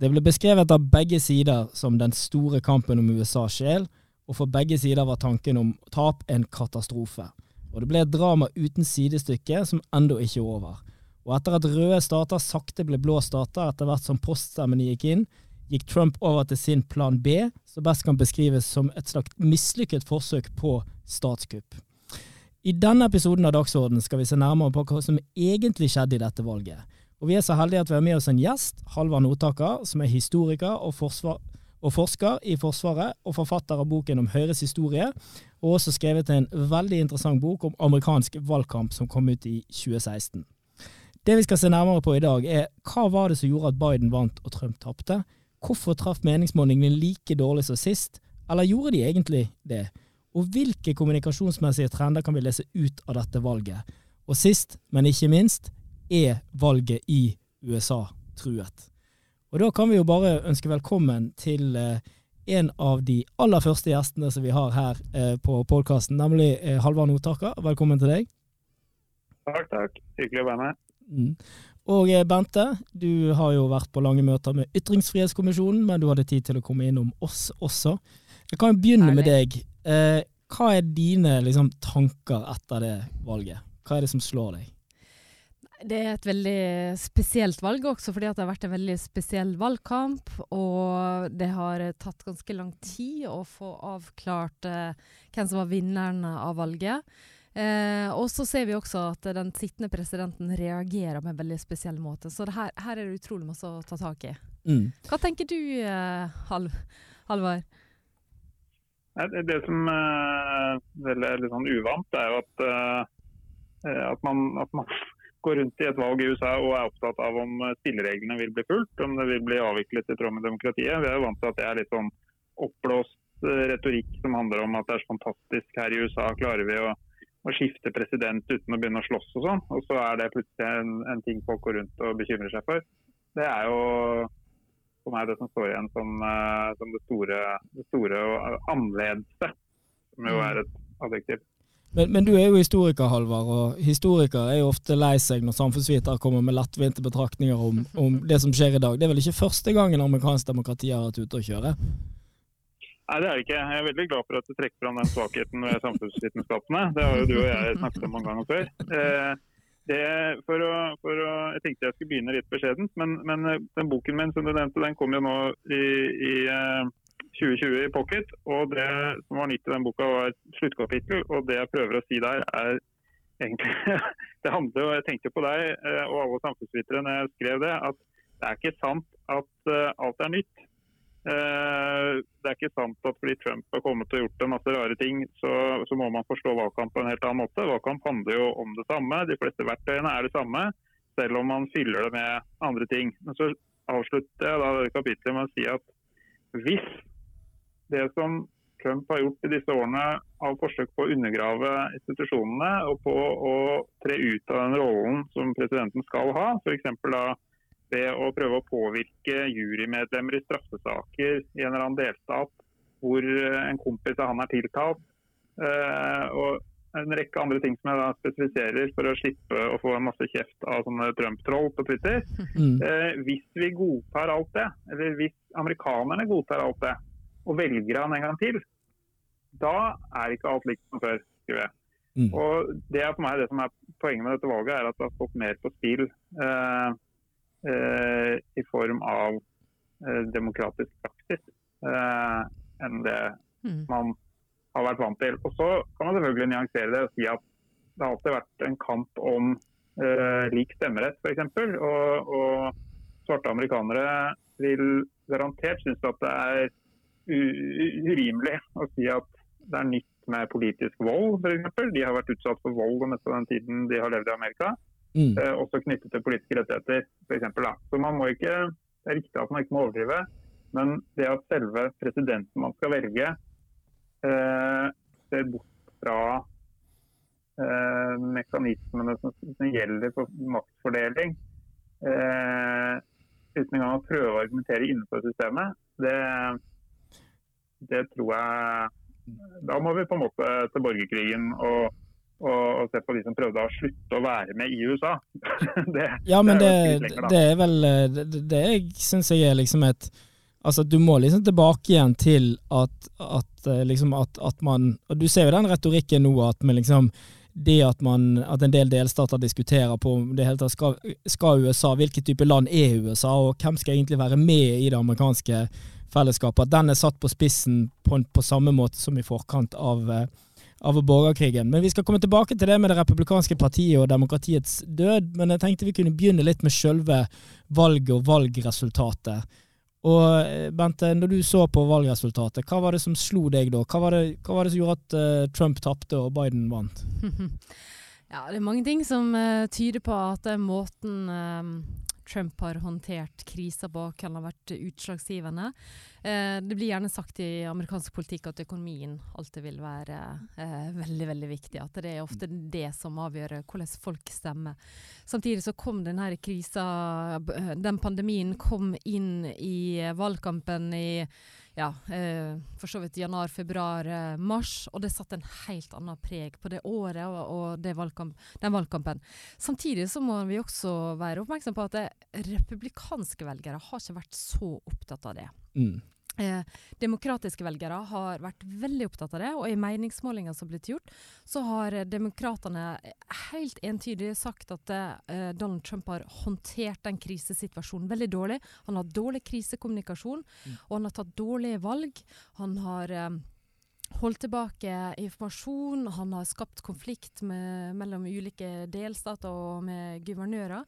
Det ble beskrevet av begge sider som den store kampen om USAs sjel, og for begge sider var tanken om tap en katastrofe. Og det ble et drama uten sidestykke som ennå ikke er over. Og etter at røde stater sakte ble blå stater etter hvert som poststemmene gikk inn, gikk Trump over til sin plan B, som best kan beskrives som et slags mislykket forsøk på statskupp. I denne episoden av Dagsorden skal vi se nærmere på hva som egentlig skjedde i dette valget. Og Vi er så heldige at vi har med oss en gjest, Halvard Notaker, som er historiker og, og, forsker i Forsvaret, og forfatter av boken om Høyres historie, og også skrevet en veldig interessant bok om amerikansk valgkamp som kom ut i 2016. Det vi skal se nærmere på i dag, er hva var det som gjorde at Biden vant og Trump tapte? Hvorfor traff meningsmålingene like dårlig som sist, eller gjorde de egentlig det? Og hvilke kommunikasjonsmessige trender kan vi lese ut av dette valget? Og sist, men ikke minst, er valget i USA truet. Og Da kan vi jo bare ønske velkommen til eh, en av de aller første gjestene som vi har her eh, på podkasten, nemlig eh, Halvard Notaker. Velkommen til deg. Takk, takk. Hyggelig å være med. Mm. Og Bente, du har jo vært på lange møter med Ytringsfrihetskommisjonen, men du hadde tid til å komme innom oss også. Jeg kan jo begynne med deg. hva er dine liksom, tanker etter det valget? Hva er det som slår deg? Det er et veldig spesielt valg også, fordi det har vært en veldig spesiell valgkamp. Og det har tatt ganske lang tid å få avklart eh, hvem som var vinneren av valget. Eh, og så ser vi også at den sittende presidenten reagerer på en veldig spesiell måte. Så her, her, er det utrolig masse å ta tak i. Mm. Hva tenker du, eh, Halv, Halvard? Det, det som uh, er litt sånn uvant, er jo at, uh, at man, at man går rundt i et valg i USA og er opptatt av om spillereglene vil bli fulgt, om det vil bli avviklet i tråd med demokratiet. Vi er jo vant til at det er litt sånn oppblåst eh, retorikk som handler om at det er så fantastisk her i USA, klarer vi å, å skifte president uten å begynne å slåss og sånn. Og så er det plutselig en, en, ting folk går rundt og bekymrer seg for. Det er jo for meg det som står igjen som, uh, som det, store, det store og annerledes, som jo mm. er et adjektiv. Men, men, du er jo historiker, Halvard, og historikere er jo ofte lei seg når samfunnsvitere kommer med lettvinte betraktninger om, om, det som skjer i dag. Det er vel ikke første gangen amerikansk demokrati har vært ute å kjøre? Nei, det er det ikke. Jeg er veldig glad for at du trekker fram den svakheten ved samfunnsvitenskapene. Det har jo du og jeg snakket om mange ganger før. Eh, det, for å, for å, jeg tenkte jeg skulle begynne litt beskjedent, men, men, den boken min som du nevnte, den kom jo nå i, i eh, 2020 i pocket. Og det som var nytt i den boka, var sluttkapittel. Og det jeg prøver å si der, er egentlig Det handler jo Jeg tenkte på deg eh, og alle samfunnsvitere når jeg skrev det, at det er ikke sant at eh, alt er nytt. Eh, det er ikke sant at fordi Trump har kommet og gjort en masse rare ting, så, så må man forstå valgkamp på en helt annen måte. Valgkamp handler jo om det samme. De fleste verktøyene er det samme, selv om man fyller det med andre ting. Men så avslutter jeg da kapitlet med å si at hvis det som Trump har gjort i disse årene av forsøk på å undergrave institusjonene og på å tre ut av den rollen som presidenten skal ha, f.eks. da ved å prøve å påvirke jurymedlemmer i straffesaker i en eller annen delstat hvor en kompis av han er tiltalt. Eh, og en rekke andre ting som jeg da spesifiserer for å slippe å få en masse kjeft av sånne Trump-troll på Twitter. Mm. Eh, hvis vi godtar alt det, eller hvis amerikanerne godtar alt det, og velger han en gang til, da er ikke alt likt som før. skriver jeg. Mm. Og Det er for meg det som er poenget med dette valget, er at det har fått mer på spill eh, eh, i form av eh, demokratisk praksis eh, enn det mm. man har vært vant til. Og Så kan man selvfølgelig nyansere det og si at det har alltid vært en kamp om eh, lik stemmerett, f.eks. Og, og svarte amerikanere vil garantert synes at det er urimelig å si at det er nytt med politisk vold, f.eks. De har vært utsatt for vold det meste av den tiden de har levd i Amerika. Mm. Eh, også knyttet til politiske rettigheter, f.eks. Så man må ikke, Det er riktig at man ikke må overdrive, men det at selve presidenten man skal velge, eh, ser bort fra eh, mekanismene som, som, gjelder for maktfordeling, eh, uten engang å prøve å argumentere innenfor systemet, det det tror jeg Da må vi på en måte til borgerkrigen og og, og se på de som prøvde å slutte å være med i USA. det, ja, men det, det, det, er vel Det, det syns jeg er liksom et Altså, du må liksom tilbake igjen til at, at, eh, liksom at, at man Og du ser jo den retorikken nå at med liksom det at, man, at en del delstater diskuterer på om det hele tatt skal, skal USA, hvilken type land er USA, og hvem skal egentlig være med i det amerikanske fellesskapet, at den er satt på spissen på, på samme måte som i forkant av, eh, av borgerkrigen. Men Vi skal komme tilbake til det med det republikanske partiet og demokratiets død, men jeg tenkte vi kunne begynne litt med selve valget og valgresultatet. Og eh, Bente, når du så på valgresultatet, hva var det som slo deg da? Hva var det, hva var det som gjorde at uh, Trump tapte og Biden vant? ja, det er mange ting som uh, tyder på at uh, måten Trump har håndtert krisa på, han har vært utslagsgivende. Eh, det blir gjerne sagt i amerikansk politikk at økonomien alltid vil være eh, veldig veldig viktig. At det er ofte det som avgjør hvordan folk stemmer. Samtidig så kom denne krisa, den pandemien kom inn i valgkampen i ja, eh, for så vidt januar, februar, eh, mars. Og det satte en helt annen preg på det året og, og det valgkamp, den valgkampen. Samtidig så må vi også være oppmerksom på at det, republikanske velgere har ikke vært så opptatt av det. Mm. Eh, demokratiske velgere har vært veldig opptatt av det, og i meningsmålinger som har blitt gjort, så har eh, demokratene helt entydig sagt at eh, Donald Trump har håndtert den krisesituasjonen veldig dårlig. Han har dårlig krisekommunikasjon, mm. og han har tatt dårlige valg. Han har eh, holdt tilbake informasjon, han har skapt konflikt med, mellom ulike delstater og med guvernører.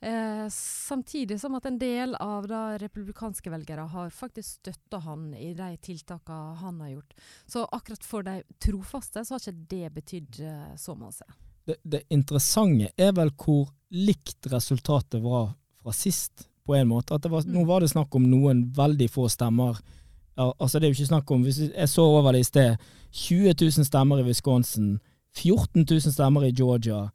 Eh, samtidig som at en del av da republikanske velgere har faktisk støtta han i de tiltakene han har gjort. Så akkurat for de trofaste så har ikke det betydd eh, så masse. Det, det, interessante er vel hvor likt resultatet var fra sist, på en måte. At var, mm. Nå var det snakk om noen veldig få stemmer. Altså Det er jo ikke snakk om Jeg så over det i sted. 20 000 stemmer i Wisconsin. 14 000 stemmer i Georgia.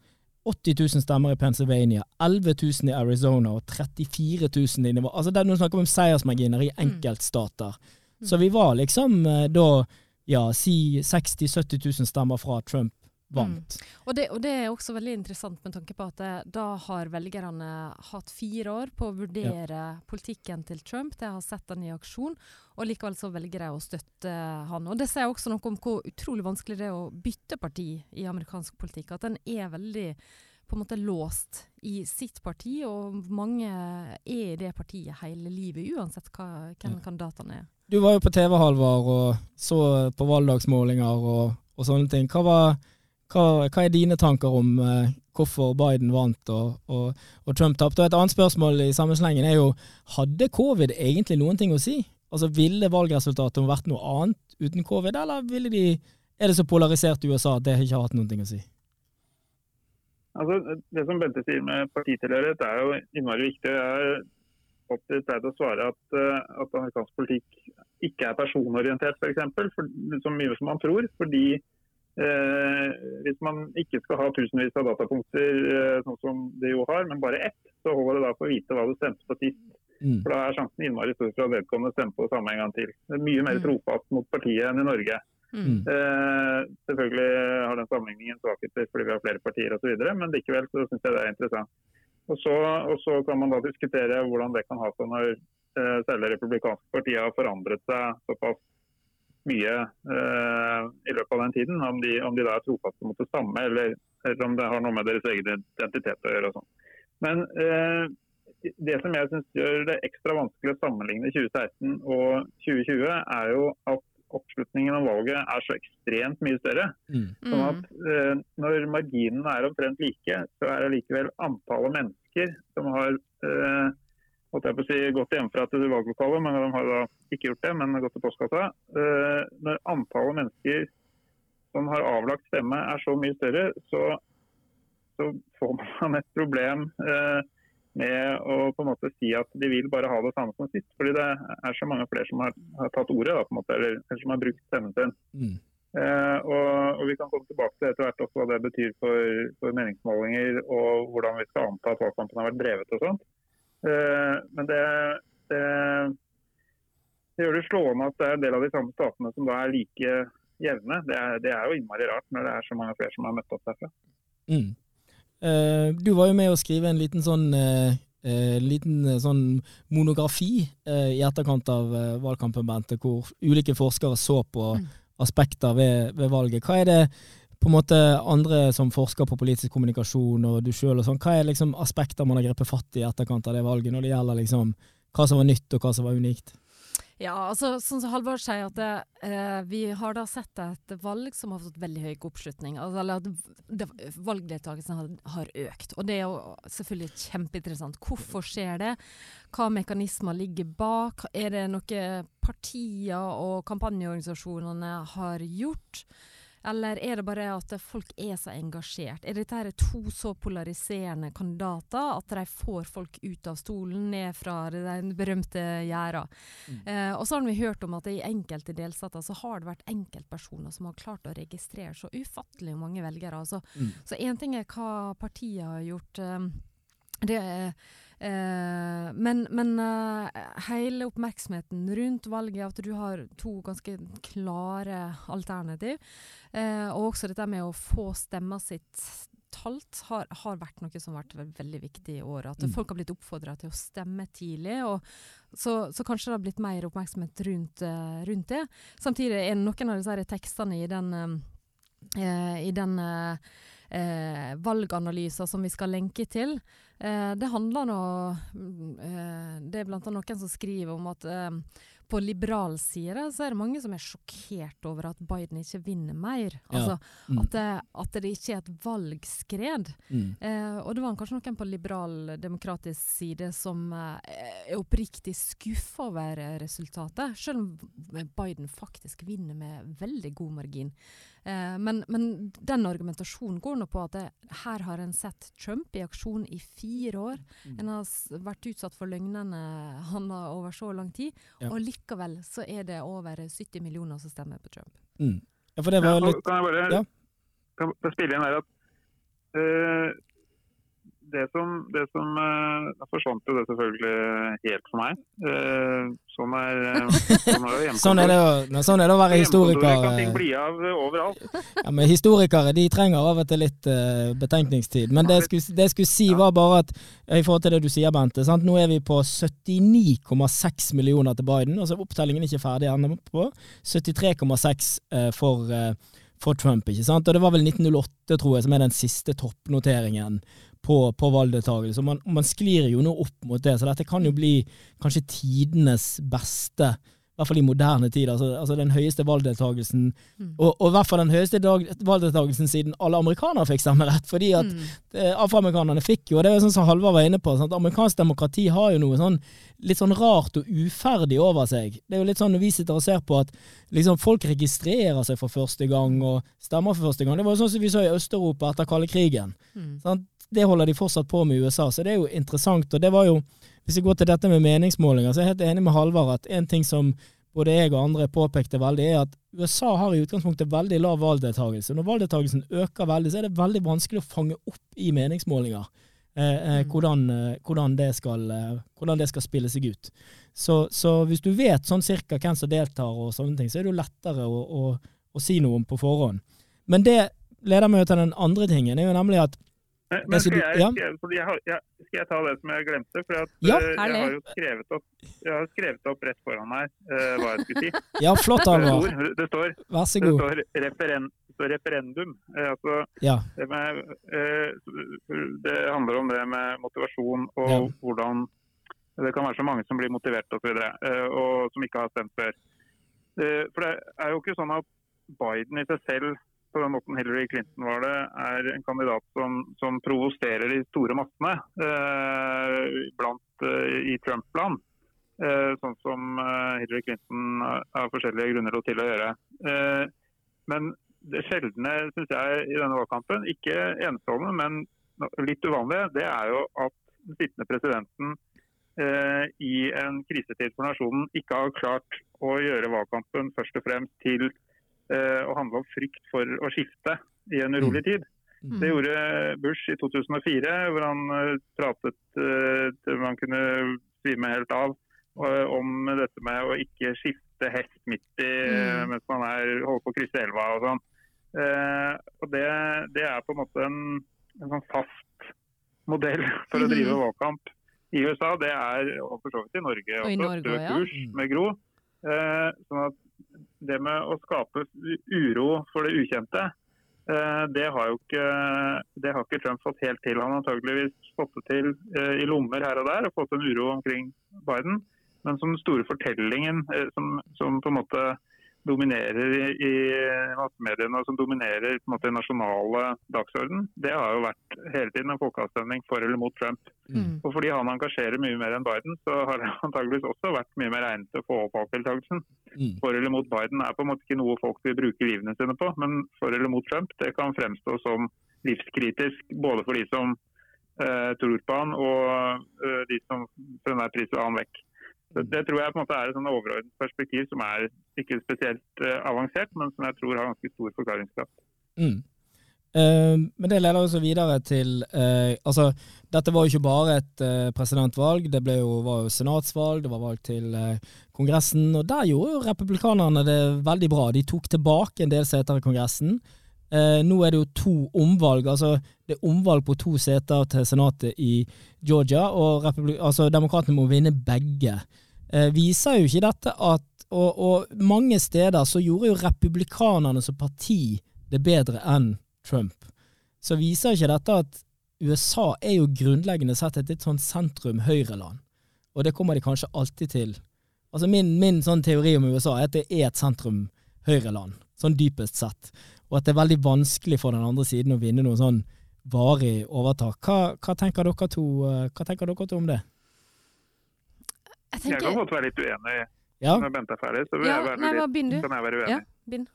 80 000 stemmer i Pennsylvania, 11 000 i Arizona og 34 000 i nivå. Altså det er noe snakk om seiersmarginer i mm. enkeltstater. Mm. Så vi var liksom eh, da ja, si 60 000-70 000 stemmer fra Trump vant. Mm. Og, det, og, det, er også veldig interessant med tanke på at da har velgerne hatt fire år på å vurdere ja. politikken til Trump. De har sett den i aksjon, og likevel så velger de å støtte han. Og Det sier også noe om hvor utrolig vanskelig det er å bytte parti i amerikansk politikk. At den er veldig på en måte låst i sitt parti, og mange er i det partiet hele livet, uansett hva, hvem ja. kandidatene er. Du var jo på TV, Halvard, og så på valgdagsmålinger og, og sånne ting. Hva var hva, hva, er dine tanker om uh, hvorfor Biden vant og, og, og Trump tapte? Et annet spørsmål i samme slengen er jo hadde covid egentlig noen ting å si? Altså Ville valgresultatet vært noe annet uten covid, eller de, er det så polarisert i USA at det ikke har hatt noen ting å si? Altså, det som Bente sier med partitilhørighet er jo innmari viktig. Jeg er alltid pleid å svare at, uh, at amerikansk politikk ikke er personorientert, f.eks. Så mye som man tror. fordi Eh, hvis man ikke skal ha tusenvis av datapunkter, eh, sånn som det jo har, men bare ett, så holder det da for å vite hva du stemte på sist. Mm. For Da er sjansen innmari stor for at vedkommende stemmer på samme en gang til. Det er mye mer mm. trofast mot partiet enn i Norge. Mm. Eh, selvfølgelig har den sammenligningen svakheter fordi vi har flere partier osv., men likevel så syns jeg det er interessant. Og så, og så, kan man da diskutere hvordan det kan ha seg når eh, særlig republikanske partier har forandret seg såpass mye uh, i løpet av den tiden. Om de, om de da er trofaste mot det samme, eller, eller, om det har noe med deres egen identitet å gjøre. og sånn. Men uh, det som jeg syns gjør det ekstra vanskelig å sammenligne 2016 og 2020, er jo at oppslutningen om valget er så ekstremt mye større. Mm. Sånn at uh, Når marginene er omtrent like, så er det likevel antallet mennesker som har uh, holdt jeg på å si, gått hjemmefra til valglokalet, men de har da ikke gjort det, men gått til postkassa. Uh, når antallet mennesker som har avlagt stemme er så mye større, så, så får man et problem uh, med å på en måte si at de vil bare ha det samme som sist. Fordi det er så mange flere som har, har tatt ordet, da, på en måte, eller, eller, som har brukt stemmen sin. Mm. Eh, og, og, Vi kan komme tilbake til etter hvert også hva det betyr for, for meningsmålinger og hvordan vi skal anta at valgkampen har vært drevet. og sånt. Eh, men det, det, det, gjør det slående at det er en del av de samme statene som da er like jevne. Det er, det er, jo innmari rart når det er så mange flere som har møtt opp derfra. Mm. Uh, du var jo med å skrive en liten sånn uh, uh, liten sånn monografi i etterkant av valgkampen, Bente, hvor ulike forskere så på mm. aspekter ved, ved, valget. Hva er det på en måte andre som forsker på politisk kommunikasjon, og du sjøl og sånn, hva er liksom aspekter man har grepet fatt i etterkant av det valget, når det gjelder liksom hva som var nytt og hva som var unikt? Ja, altså sånn som Halvard sier, at det, eh, vi har da sett et valg som har fått veldig høy oppslutning. Altså, eller at valgdeltakelsen har, har, økt. Og det er jo selvfølgelig kjempeinteressant. Hvorfor skjer det? Hva mekanismer ligger bak? Er det noe partier og kampanjeorganisasjonene har gjort? Eller er det bare at folk er så engasjert? Er dette to så polariserende kandidater at de får folk ut av stolen, ned fra den berømte gjerda? Mm. Eh, og så har vi hørt om at i enkelte delstater så har det vært enkeltpersoner som har klart å registrere så ufattelig mange velgere. Altså, mm. Så én ting er hva partiet har gjort. Eh, det Eh, men, men eh, hele oppmerksomheten rundt valget, at du har to ganske klare alternativ, eh, og også dette med å få stemma sitt talt, har, har, vært noe som har vært veldig viktig i år. At mm. folk har blitt oppfordra til å stemme tidlig. og så, så, kanskje det har blitt mer oppmerksomhet rundt, uh, rundt det. Samtidig er noen av disse tekstene i den, uh, i den eh, valganalyser som vi skal lenke til. Eh, det handler nå eh, Det er blant annet noen som skriver om at eh, på liberal side så er det mange som er sjokkert over at Biden ikke vinner mer. Altså, mm. at, det, at, det, ikke er et valgskred. Mm. Eh, og det var kanskje noen på liberal-demokratisk side som eh, er oppriktig skuffa over resultatet, selv om Biden faktisk vinner med veldig god margin. Eh, men, men, den argumentasjonen går nå på at det, her har en sett Trump i aksjon i fire år. Mm. En har vært utsatt for løgnene han har over så lang tid. Ja. Og likevel så er det over 70 millioner som stemmer på Trump. Mm. Ja, for det var litt... Kan jeg bare ja. kan jeg spille inn her at uh, det som, det som uh, Da forsvant jo det selvfølgelig helt for meg. Uh, sånn, er, uh, sånn, er sånn, er det, å, sånn er det å være historiker. Kan ting bli av overalt. Ja, men Historikere de trenger av og til litt betenkningstid. Men det jeg, skulle, det jeg skulle si, var bare at i forhold til det du sier, Bente. Sant? Nå er vi på 79,6 millioner til Biden. altså Opptellingen er ikke ferdig ennå på. 73,6 for for Trump. ikke sant? Og Det var vel 1908, tror jeg, som er den siste toppnoteringen på, på valgdeltakelse. Man, man sklir jo nå opp mot det, så dette kan jo bli kanskje tidenes beste i hvert fall i moderne tid. Altså, altså den høyeste valgdeltakelsen, mm. og, og, i hvert fall den høyeste valgdeltakelsen siden alle amerikanere fikk stemmerett. Fordi at mm. Eh, afroamerikanerne fikk jo, og det er jo sånn som Halvard var inne på, sånn at amerikansk demokrati har jo noe sånn litt sånn rart og uferdig over seg. Det er jo litt sånn når vi sitter og ser på at liksom, folk registrerer seg for første gang og stemmer for første gang. Det var jo sånn som vi så i Øst-Europa etter kalde krigen. Mm. Sånn, det holder de fortsatt på med i USA, så det er jo interessant. Og det var jo, hvis vi går til dette med meningsmålinger, så er jeg helt enig med Halvard at en ting som både jeg og andre påpekte veldig, er at USA har i utgangspunktet veldig lav valgdeltakelse. Når valgdeltakelsen øker veldig, så er det veldig vanskelig å fange opp i meningsmålinger eh, eh, mm. hvordan, eh, hvordan, det skal, eh, hvordan, det skal, spille seg ut. Så, så, hvis du vet sånn cirka hvem som deltar og sånne ting, så er det jo lettere å, å, å si noe om på forhånd. Men det leder meg jo til den andre tingen, er jo nemlig at men skal jeg, skal, jeg, jeg, skal jeg ta det som jeg glemte? For at, ja, uh, jeg har jo skrevet opp, jeg har skrevet opp rett foran meg uh, hva jeg skulle si. Ja, flott, Alvar. Det står, Vær så god. Det står, referen, står referendum. Altså, ja. det, med, det, handler om det med motivasjon og ja. hvordan det kan være så mange som blir motivert osv. Og, så og som ikke har stemt før. For det er jo ikke sånn at Biden i seg selv på den måten Hillary Clinton var det, er en kandidat som, som provoserer de store massene eh, blant eh, i Trump-land. Eh, sånn som eh, Hillary Clinton av forskjellige grunner lot til å gjøre. Eh, men det sjeldne synes jeg i denne valgkampen, ikke enestående, men litt uvanlig, det er jo at den sittende presidenten eh, i en krisetid for nasjonen ikke har klart å gjøre valgkampen først og fremst til å eh, handle om frykt for å skifte i en urolig mm. tid. Mm. Det gjorde Bush i 2004, hvor han eh, pratet eh, til man kunne svime helt av om dette med å ikke skifte hest midt i Mm. mens man er, holder på å krysse elva og sånn. Og det, det er på en måte en, en sånn fast modell for å drive valgkamp i USA. Det er og for så vidt i Norge Og også, stø kurs med Gro. Sånn at det med å skape uro for det ukjente, eh, det har jo ikke, har ikke Trump fått helt til. Han har antageligvis fått det til eh, i lommer her og der og fått en uro omkring Biden. Men som den store fortellingen eh, som, som på en måte dominerer i, massemediene og som dominerer på en måte nasjonale dagsorden, det har jo vært hele tiden en folkeavstemning for eller mot Trump. Mm. Og fordi han engasjerer mye mer enn Biden, så har det antageligvis også vært mye mer egnet til å få opp valgdeltakelsen. Mm. For eller mot Biden er på en måte ikke noe folk vil bruke livene sine på, men for eller mot Trump det kan fremstå som livskritisk både for de som eh, tror på han og eh, de som for enhver pris vil ha han vekk. Så det tror jeg på en måte er et sånn overordnet perspektiv som er ikke spesielt eh, avansert, men som jeg tror har ganske stor forklaringskraft. Mm. Eh, men det leder oss videre til eh, Altså, dette var jo ikke bare et presidentvalg, det jo, var jo senatsvalg, det var valg til Kongressen, og der gjorde jo republikanerne det veldig bra. De tok tilbake en del seter i Kongressen. Nå er det jo to omvalg, altså det er omvalg på to seter til Senatet i Georgia, og altså, demokratene må vinne begge. Eh, viser jo ikke dette at og, og mange steder så gjorde jo republikanerne som parti det bedre enn Trump. Så viser ikke dette at USA er jo grunnleggende sett et litt sånn sentrum-høyreland. Og det kommer de kanskje alltid til. Altså min, min sånn teori om USA er at det er et sentrum-høyreland, sånn dypest sett. Og at det er veldig vanskelig for den andre siden å vinne noe sånn varig overtak. Hva, hva, tenker dere to, eh, hva tenker dere to om det? Jeg Jeg kan godt være litt uenig Ja, når Bente er ferdig. så vil Ja, jeg være nei, litt, kan jeg være uenig. Ja, bind.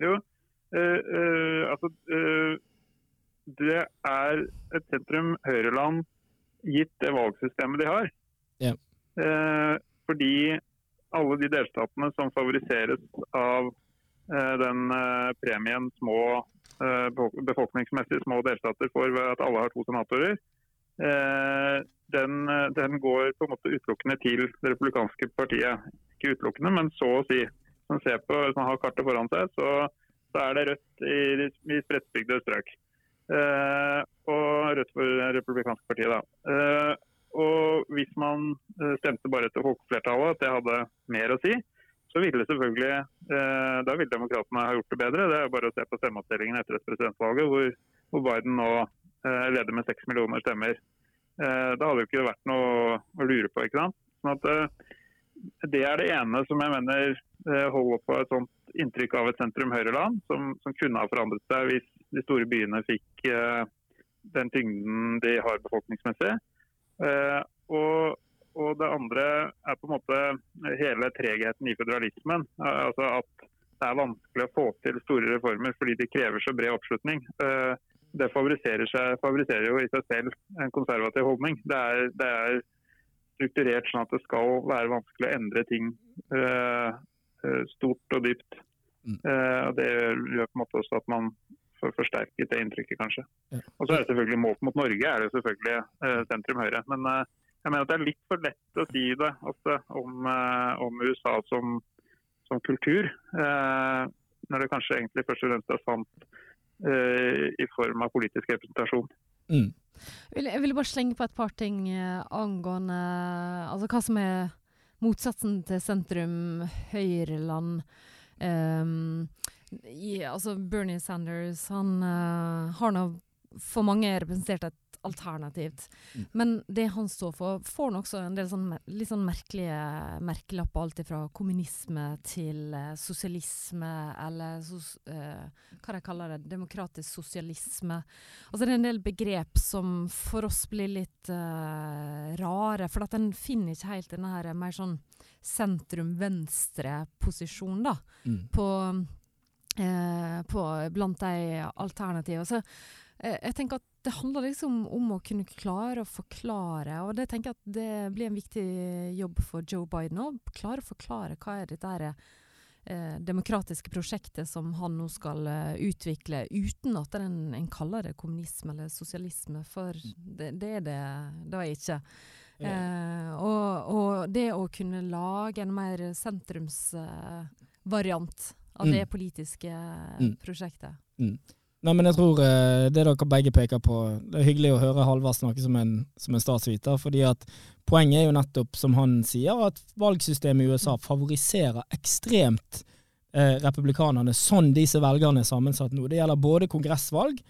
Jo, uh, uh, altså uh, Det er et sentrum-høyreland gitt det valgsystemet de har. Ja. Eh, fordi alle de delstatene som favoriseres av eh, den premien små befolkningsmessig små delstater får ved at alle har to senatorer, den, eh, den går på en måte utelukkende til det republikanske partiet. Ikke utelukkende, men så å si. Hvis man ser på, hvis man har kartet foran seg, så, så er det rødt i, i spredtbygde strøk. Eh, og rødt for det republikanske partiet, da. Eh, og hvis man eh, stemte bare etter folkeflertallet, at det hadde mer å si, så ville selvfølgelig eh, da ville demokratene ha gjort det bedre. Det er bare å se på stemmeavstillingen etter et presidentvalget, hvor, hvor Biden nå eh, leder med seks millioner stemmer. Eh, da hadde jo ikke vært noe å lure på. ikke sant? Sånn at eh, Det er det ene som jeg mener eh, holder på et sånt inntrykk av et sentrum-høyreland, som, som kunne ha forandret seg hvis de store byene fikk eh, den tyngden de har befolkningsmessig. Eh, og, og det andre er på en måte hele tregheten i føderalismen. Eh, altså at det er vanskelig å få til store reformer fordi de krever så bred oppslutning. Eh, det favoriserer, seg, favoriserer jo i seg selv en konservativ holdning. Det er, det er strukturert sånn at det skal være vanskelig å endre ting eh, stort og dypt. Eh, og Det gjør på en måte også at man får forsterket det inntrykket, kanskje. Og så er det selvfølgelig Målt mot Norge er det selvfølgelig uh, sentrum-høyre. Men eh, jeg mener at det er litt for lett å si det ofte om, om USA som, som kultur. Når det kanskje egentlig først og fremst er sant i form av politisk representasjon. mm. Jeg vil, bare slenge på et par ting eh, angående altså hva som er motsatsen til sentrum-høyreland. Um, i, altså Bernie Sanders han uh, har nå for mange representert et alternativt. Mm. Men det han står for, får han også en del sånn, litt sånn merkelige merkelapper. Alt fra kommunisme til uh, sosialisme, eller sos, uh, hva de kaller det, demokratisk sosialisme. Altså det er en del begrep som for oss blir litt uh, rare, for at en finner ikke helt denne her mer sånn sentrum-venstre-posisjon da, Mm. på, eh, på blant de alternativene. Så eh, jeg tenker at det handler liksom om å kunne klare å forklare, og det tenker jeg at det blir en viktig jobb for Joe Biden å klare å forklare hva er dette her, eh, demokratiske prosjektet som han nå skal eh, utvikle, uten at en, en kaller det kommunisme eller sosialisme, for det, det er det da ikke. Eh, og, og, det å kunne lage en mer sentrumsvariant av Mm. det politiske Mm. prosjektet. Nei, men jeg tror eh, det dere begge peker på Det er hyggelig å høre Halvard snakke som en, som en statsviter. fordi at Poenget er jo nettopp, som han sier, at valgsystemet i USA favoriserer ekstremt eh, republikanerne, sånn disse velgerne er sammensatt nå. Det gjelder både kongressvalg,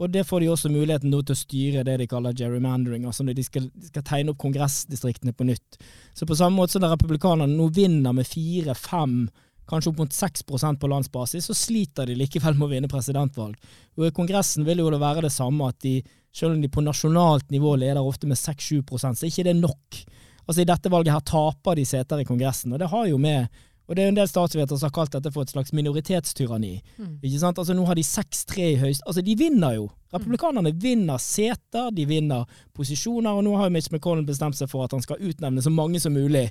og det får de også muligheten nå til å styre det de kaller gerrymandering, altså når de skal, de skal tegne opp kongressdistriktene på nytt. Så på samme måte som republikanerne nå vinner med fire-fem kanskje opp mot 6% på landsbasis, så sliter de likevel med å vinne presidentvalg. Og I Kongressen vil jo det være det samme, at de, selv om de på nasjonalt nivå leder ofte med 6-7% så er ikke det nok. Altså I dette valget her taper de seter i Kongressen, og det har jo med og det er en del statsvitere som har kalt dette for et slags minoritetstyranni. Mm. Ikke sant? Altså Nå har de 6-3 i høyest... Altså, de vinner jo. Republikanerne vinner seter, de vinner posisjoner, og nå har Mitch McConnell bestemt seg for at han skal utnevne så mange som mulig.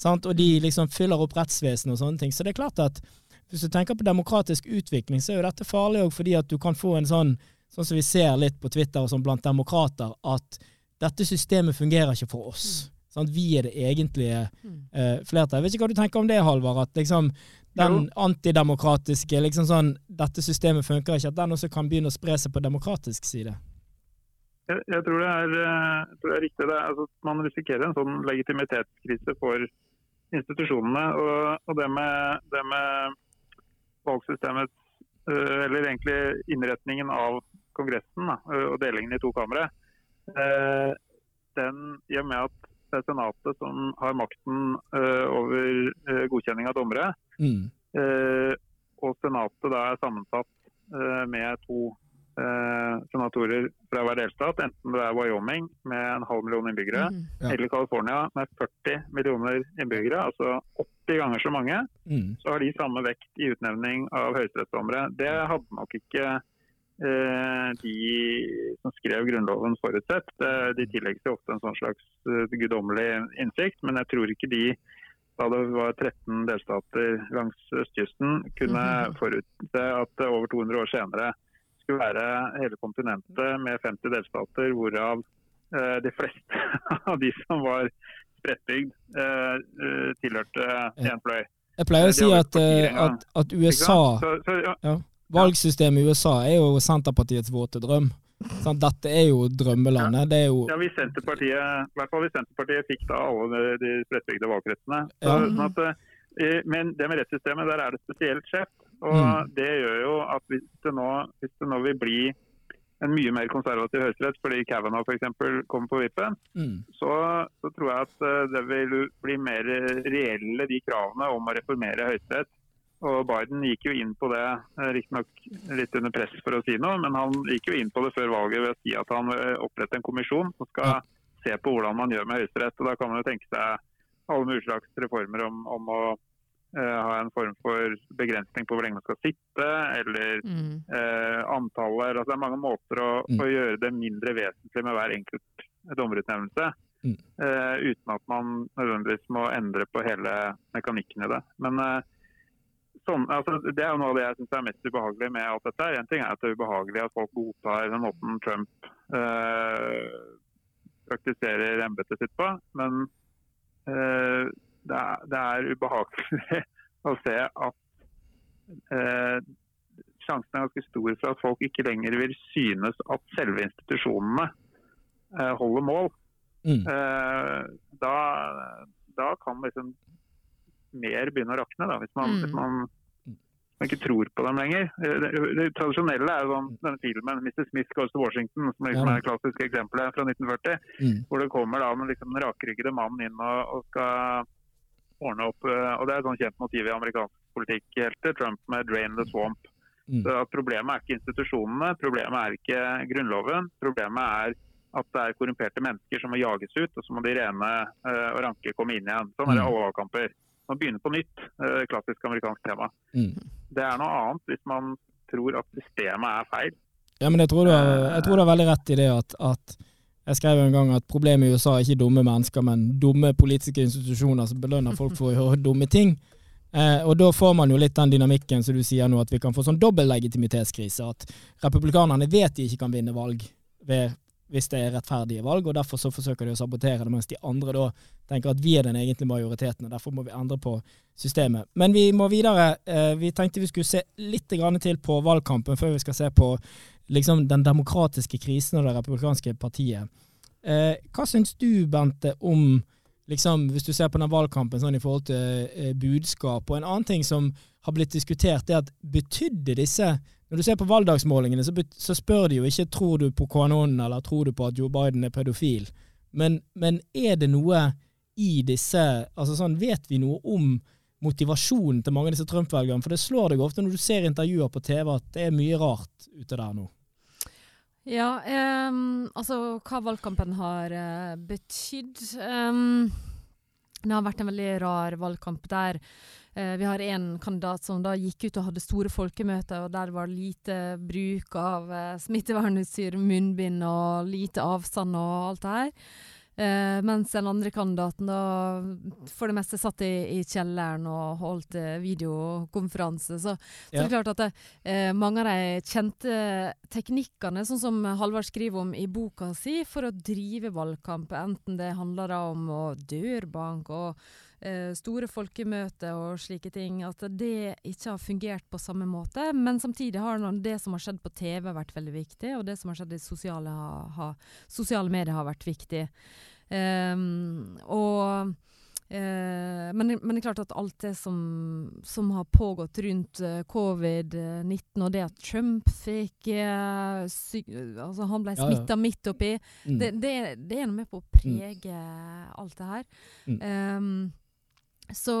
Sant? Og de liksom fyller opp rettsvesenet og sånne ting. Så det er klart at hvis du tenker på demokratisk utvikling, så er jo dette farlig òg fordi at du kan få en sånn, sånn som vi ser litt på Twitter og sånn blant demokrater, at dette systemet fungerer ikke for oss. Sant? Vi er det egentlige Mm. eh, flertallet. Jeg vet ikke hva du tenker om det, Halvard. At liksom den antidemokratiske liksom sånn, Dette systemet funker ikke. At den også kan begynne å spre seg på demokratisk side. Jeg, jeg, tror det er, eh, jeg tror det er riktig. Det er, altså, man risikerer en sånn legitimitetskrise for institusjonene. Og, og det, med, det med valgsystemets eh, Eller egentlig innretningen av Kongressen da, og delingen i to kamre. eh, Den, I og med at det er Senatet som har makten eh, over godkjenning av dommere, Mm. Og Senatet da er sammensatt med to senatorer fra hver delstat, enten det er Wyoming med en halv million innbyggere, Mm. Ja. eller California med 40 millioner innbyggere, altså 80 ganger så mange, Mm. så har de samme vekt i utnevning av høyesterettsdommere. Det hadde nok ikke eh, de som skrev Grunnloven forutsett. Eh, De tillegger seg ofte en sånn slags eh, guddommelig innsikt, men jeg tror ikke de da det var 13 delstater langs østkysten, kunne Mhm. forutse at over 200 år senere skulle være hele kontinentet med 50 delstater, hvorav eh, de fleste av de som var spredtbygd, eh, eh, tilhørte én fløy. Jeg pleier å si at, at, at USA? Så, så, ja, Valgsystemet i USA er jo Senterpartiets våte drøm. Sånn, Dette er jo drømmelandet. Det er jo Ja, hvis Senterpartiet, i hvert fall hvis Senterpartiet fikk da alle de, de spredtbygde valgkretsene. Så, Ja. sånn at, men det med rettssystemet, der er det spesielt skjevt. Og Mm. det gjør jo at hvis det, nå, hvis det nå vil bli en mye mer konservativ høyesterett fordi Kavanaugh f.eks. kommer på vippen, mm, så, så tror jeg at eh, det vil bli mer reelle de kravene om å reformere Høyesterett. Og Biden gikk jo inn på det, eh, riktignok litt under press for å si noe, men han gikk jo inn på det før valget ved å si at han oppretter en kommisjon som skal Ja. se på hvordan man gjør med Høyesterett. Da kan man jo tenke seg alle mulige slags reformer om, om å eh, ha en form for begrensning på hvor lenge man skal sitte, eller Mm. eh, antallet. Altså, det er mange måter å, Mm. å gjøre det mindre vesentlig med hver enkelt dommerutnevnelse. Mm. Eh, uten at man nødvendigvis må endre på hele mekanikken i det. Men eh, sånn, altså, det er jo noe av det jeg syns er mest ubehagelig med alt dette. En ting er at det er ubehagelig at folk godtar den måten Trump eh, praktiserer embetet sitt på, men eh, det, er, det er ubehagelig å se at eh, sjansen er ganske stor for at folk ikke lenger vil synes at selve institusjonene eh, holder mål. mm, Eh, da, da kan liksom mer begynne å rakne, da, hvis man, Mm. hvis man, man ikke tror på dem lenger. Det, Det, det tradisjonelle er jo sånn, denne filmen 'Mr. Smith Goes to Washington', som liksom Ja. er det klassiske eksempelet fra 1940 mm, hvor det kommer da med liksom rakryggede mannen inn og, og skal ordne opp. eh, og Det er et sånn kjent motiv i amerikansk politikk helt til Trump med 'drain the swamp'. Mm. Så Problemet er ikke institusjonene, problemet er ikke Grunnloven. Problemet er at det er korrumperte mennesker som må jages ut, og så må de rene eh, og ranke komme inn igjen. Sånn er det Mm. alle valgkamper. Man begynner på nytt. eh, klassisk amerikansk tema. mm. Det er noe annet hvis man tror at systemet er feil. Ja, men jeg tror du har, jeg tror du har veldig rett i det at, at jeg skrev en gang at problemet i USA er ikke dumme mennesker, men dumme politiske institusjoner som belønner folk for å gjøre dumme ting. Eh, og da får man jo litt den dynamikken som du sier nå, at vi kan få sånn dobbel legitimitetskrise. At republikanerne vet de ikke kan vinne valg ved hvis det er rettferdige valg, og derfor så forsøker de å sabotere det, mens de andre da tenker at vi er den egentlige majoriteten, og derfor må vi endre på systemet. Men vi må videre. Eh, vi tenkte vi skulle se litt til på valgkampen før vi skal se på liksom, den demokratiske krisen og det republikanske partiet. Eh, hva syns du, Bente, om liksom, hvis du ser på den valgkampen sånn i forhold til eh, budskap? Og en annen ting som har blitt diskutert, er at betydde disse Når du ser på valgdagsmålingene, så, så spør de jo ikke tror du på QAnon eller tror du på at Joe Biden er pedofil. Men, men er det noe i disse altså sånn, Vet vi noe om motivasjonen til mange av disse Trump-velgerne? For det slår deg ofte når du ser intervjuer på TV at det er mye rart ute der nå. Ja, um, altså hva valgkampen har uh, betydd um, Det har vært en veldig rar valgkamp der uh, vi har en kandidat som da gikk ut og hadde store folkemøter, og der var lite bruk av uh, smittevernutstyr, munnbind og lite avstand og alt det her. Uh, mens den andre kandidaten da for det meste satt i, i kjelleren og holdt uh, videokonferanse. Så, så ja. det er klart at uh, mange av de kjente teknikkene, sånn som Halvard skriver om i boka si, for å drive valgkamp, enten det handler om dørbank og store folkemøter og slike ting, at det ikke har fungert på samme måte. Men samtidig har det som har skjedd på TV vært veldig viktig, og det som har skjedd i sosiale, ha, sosiale medier har vært viktig. Um, og Uh, men, men, det er klart at alt det som, som har pågått rundt uh, covid-19, og det at Trump fikk uh, altså Han ble smitta ja, ja. midt oppi. Mm. Det, det, det, er noe med på å prege mm. alt det her. Mm. Um, så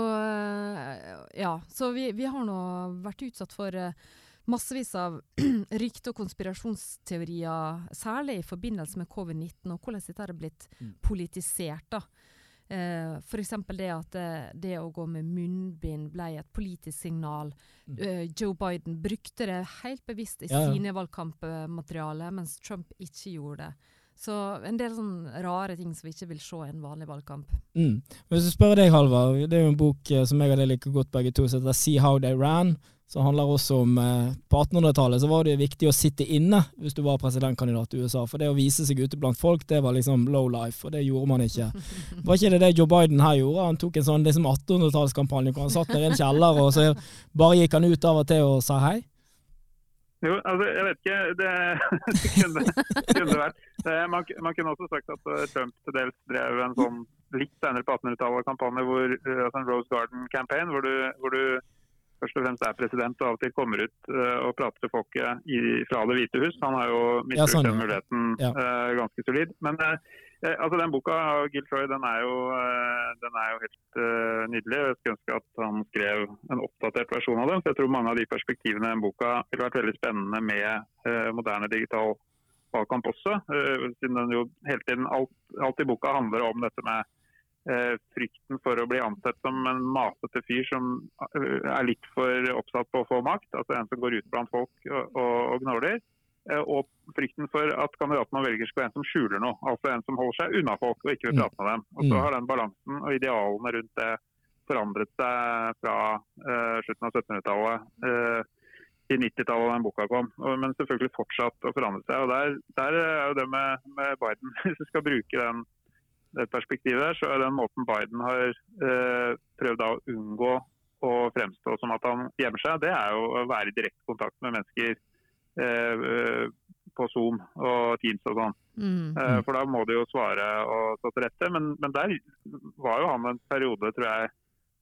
ja. Så vi, vi har nå vært utsatt for massevis av rykte- og konspirasjonsteorier, særlig i forbindelse med covid-19, og hvordan dette har blitt mm. politisert. da. Uh, F.eks. det at det, eh, det, å gå med munnbind ble et politisk signal. Uh, Joe Biden brukte det helt bevisst i ja, ja. sine valgkampmateriale, mens Trump ikke gjorde det. Så en del sånn rare ting som vi ikke vil se i en vanlig valgkamp. Mm. Hvis du spør deg, Halvard, det er jo en bok eh, som jeg og deg liker godt begge to, som heter See How They Ran som handler også om eh, På 1800-tallet så var det viktig å sitte inne hvis du var presidentkandidat i USA. For det å vise seg ute blant folk, det var liksom low life, og det gjorde man ikke. Var ikke det det Joe Biden her gjorde? Han tok en sånn liksom 1800-tallskampanje hvor han satt der i en kjeller, og så bare gikk han ut av og til og sa hei? Jo, altså, jeg vet ikke. Det, det kunne, kunne, vært. Man, man, kunne også sagt at eh, Trump til dels drev en sånn litt senere på 1800-tallet kampanje, hvor, eh, altså en Rose Garden campaign, hvor du, hvor du først og fremst er president og av og til kommer ut uh, og prater til folket i, fra Det hvite hus. Han har jo misbrukt ja, sånn, den muligheten ja. ganske solid. Men uh, altså den boka av Gil Troy den er jo, den er jo helt nydelig. Jeg skulle ønske at han skrev en oppdatert versjon av den. Jeg tror mange av de perspektivene i boka ville vært veldig spennende med moderne digital valgkamp også. siden den jo hele tiden, alt, alt i boka handler om dette med Eh, frykten for å bli ansett som en masete fyr som eh, er litt for oppsatt på å få makt, altså en som går ut blant folk og, og gnåler. Eh, og frykten for at kandidaten man velger skal være en som skjuler noe, altså en som holder seg unna folk og ikke vil prate med dem. Og så mm. har den balansen og idealene rundt det forandret seg fra uh, slutten av 1700-tallet uh, til 90-tallet da den boka kom. Men selvfølgelig fortsatt å forandre seg. og Der, der er jo det med, med Biden, hvis vi skal bruke den det perspektivet der, så er den måten Biden har uh, prøvd å unngå å fremstå som at han gjemmer seg, det er jo å være i direkte kontakt med mennesker eh, på Zoom og Teams og sånn. Mm. Eh, for da må de jo svare og stå til rette. Men, men, der var jo han en periode, tror jeg,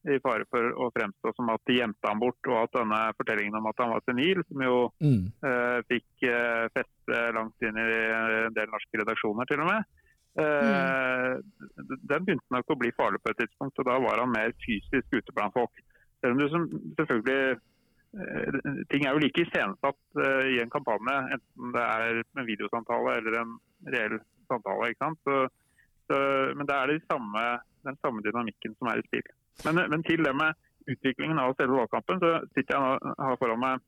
i fare for å fremstå som at de gjemte ham bort, og at denne fortellingen om at han var senil, som jo mm. eh, fikk eh, feste langt inn i en del norske redaksjoner til og med, Mm. Den begynte nok å bli farlig på et tidspunkt, og da var han mer fysisk ute blant folk. Selv om du som, selvfølgelig eh, Ting er jo like iscenesatt uh, i en kampanje, enten det er en videosamtale eller en reell samtale. Så, så, men det er det samme, den samme dynamikken som er i spill. Men, men, til det med utviklingen av selve valgkampen, så sitter jeg nå har foran meg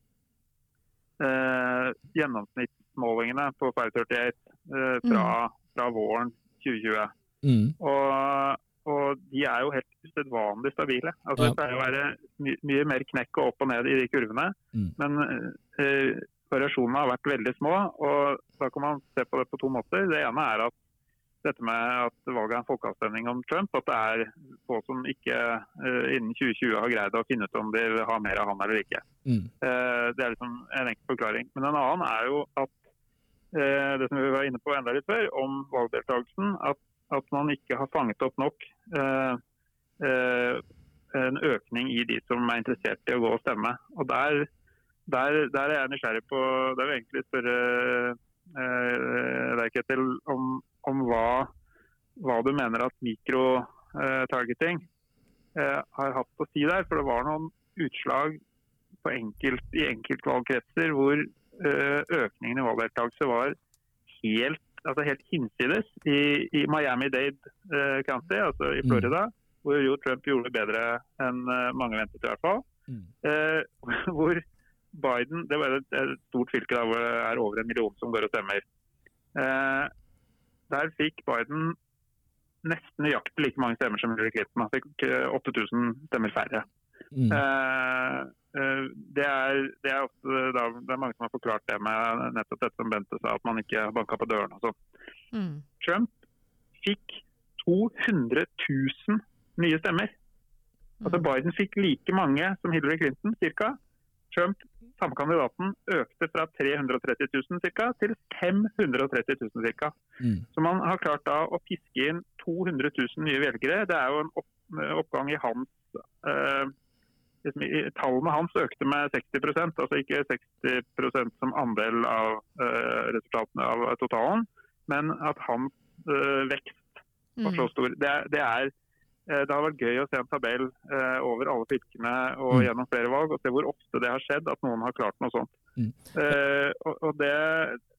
uh, gjennomsnittsmålingene på Fire 38 uh, fra mm fra våren 2020. Mm. Og, og, de er jo helt usedvanlig stabile. Altså, ja. Det pleier å være my mye mer knekk og opp og ned i de kurvene. Mm. Men eh, variasjonene har vært veldig små. og Da kan man se på det på to måter. Det ene er at dette med at valget er en folkeavstemning om Trump, at det er få som ikke uh, innen 2020 har greid å finne ut om de vil ha mer av han eller ikke. Mm. Uh, det er liksom en enkel forklaring. Men en annen er jo at uh, det som vi var inne på enda litt før, om valgdeltakelsen, at, at man ikke har fanget opp nok en økning i de som er interessert i å gå og stemme. Og der, der, der er jeg nysgjerrig på Det vil egentlig spørre eh, Ketil, om, om hva, hva, du mener at mikrotargeting eh, har hatt å si der. For det var noen utslag enkelt, i enkeltvalgkretser hvor eh, økningen i valgdeltakelse var helt, altså helt hinsides. I, i Miami-Dade eh, County, altså i mm. Florida, mm hvor jo Trump gjorde det bedre enn eh, mange ventet, i hvert fall. Mm. Eh, hvor Biden Det var et, et stort fylke da, hvor det er over en million som går og stemmer. Eh, der fikk Biden nesten nøyaktig like mange stemmer som Hillary Clinton. Han fikk 8000 eh, stemmer færre. Mm. Eh, eh, det, er, det, er ofte, da, det, er, mange som har forklart det med nettopp dette som Bente sa, at man ikke banka på dørene og sånn. Mm. Trump fikk 200 000 nye stemmer. Altså mm. Biden fikk like mange som Hillary Clinton, ca. Trump, samme kandidaten, økte fra 330 000 ca. til 530 000 ca. Mm. Så man har klart da å fiske inn 200 000 nye velgere. Det er jo en opp, oppgang i hans eh, liksom, Tallene hans økte med 60% altså ikke 60% som andel av uh, resultatene av totalen, men at hans uh, vekst var så mm. stor. Det, det er Eh, det har vært gøy å se en tabell eh, over alle fylkene og mm. gjennom flere valg, og se hvor ofte det har skjedd at noen har klart noe sånt. Mm. Eh, og det,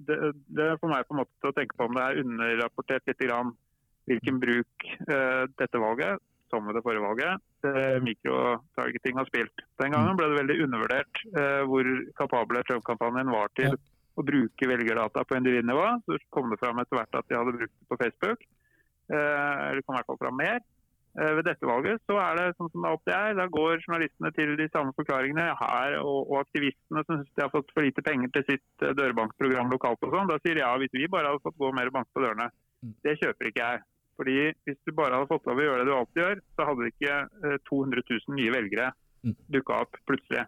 det, det, får meg på en måte til å tenke på om det er underrapportert litt grann hvilken bruk eh, dette valget, som ved det forrige valget, eh, mikrotargeting har spilt. Den gangen mm. ble det veldig undervurdert eh, hvor kapable Trump-kampanjen var til å bruke velgerdata på individnivå. Så kom det fram etter hvert at de hadde brukt det på Facebook. eller det kom i hvert fall fram mer. Eh, ved dette valget så er det sånn som det alltid er. Da går journalistene til de samme forklaringene her, og, og aktivistene som syns de har fått for lite penger til sitt dørbankprogram lokalt og sånn. Da sier de ja, hvis vi bare hadde fått gå mer bank på dørene. Mm. Det kjøper ikke jeg. Fordi Hvis du bare hadde fått lov å gjøre det du alltid gjør, så hadde ikke uh, 200 000 nye velgere mm. dukka opp plutselig.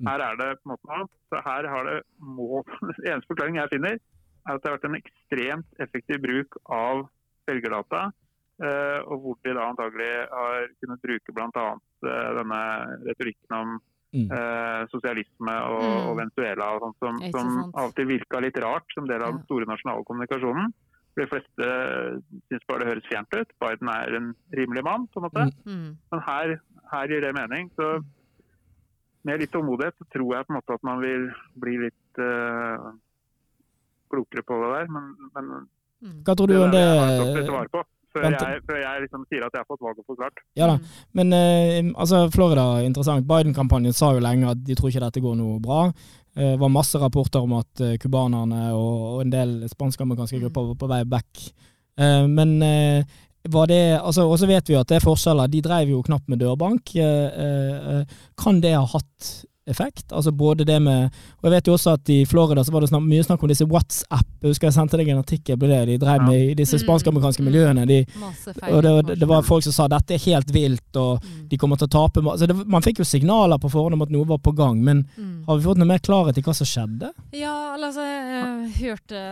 Mm. Her er det på en måte noe Så her har det må, Eneste forklaring jeg finner, er at det har vært en ekstremt effektiv bruk av velgerdata Eh, og hvor de da antagelig har kunnet bruke bl.a. Eh, denne retorikken om mm. eh, sosialisme og, mm. og Venezuela og sånt, som, som, av og til virka litt rart som del av den store nasjonale kommunikasjonen. De fleste syns bare det høres fjernt ut. Biden er en rimelig mann, på en måte. Mm. mm. Men her, her, gir det mening. Så med litt tålmodighet så tror jeg på en måte at man vil bli litt uh, klokere på det der. Men, men mm. Hva tror du om det? det før jeg, før jeg liksom sier at jeg har fått valget forklart. Ja da, mm. men eh, altså Florida, interessant. Biden-kampanjen sa jo lenge at de tror ikke dette går noe bra. Eh, det var masse rapporter om at eh, cubanerne og, en del spansk-amerikanske mm. grupper var på vei back. Eh, men eh, var det, altså, Og så vet vi at det er forskjeller. De drev jo knapt med dørbank. Eh, kan det ha hatt effekt. Altså både det med Og jeg vet jo også at i Florida så var det snak, mye snakk om disse WhatsApp. Jeg husker jeg sendte deg en artikkel på det de drev med i disse mm. spansk-amerikanske miljøene. De, og det, det, var folk som sa dette er helt vilt, og mm. de kommer til å tape så det, Man fikk jo signaler på forhånd om at noe var på gang, men mm. har vi fått noe mer klarhet i hva som skjedde? Ja, altså jeg hørte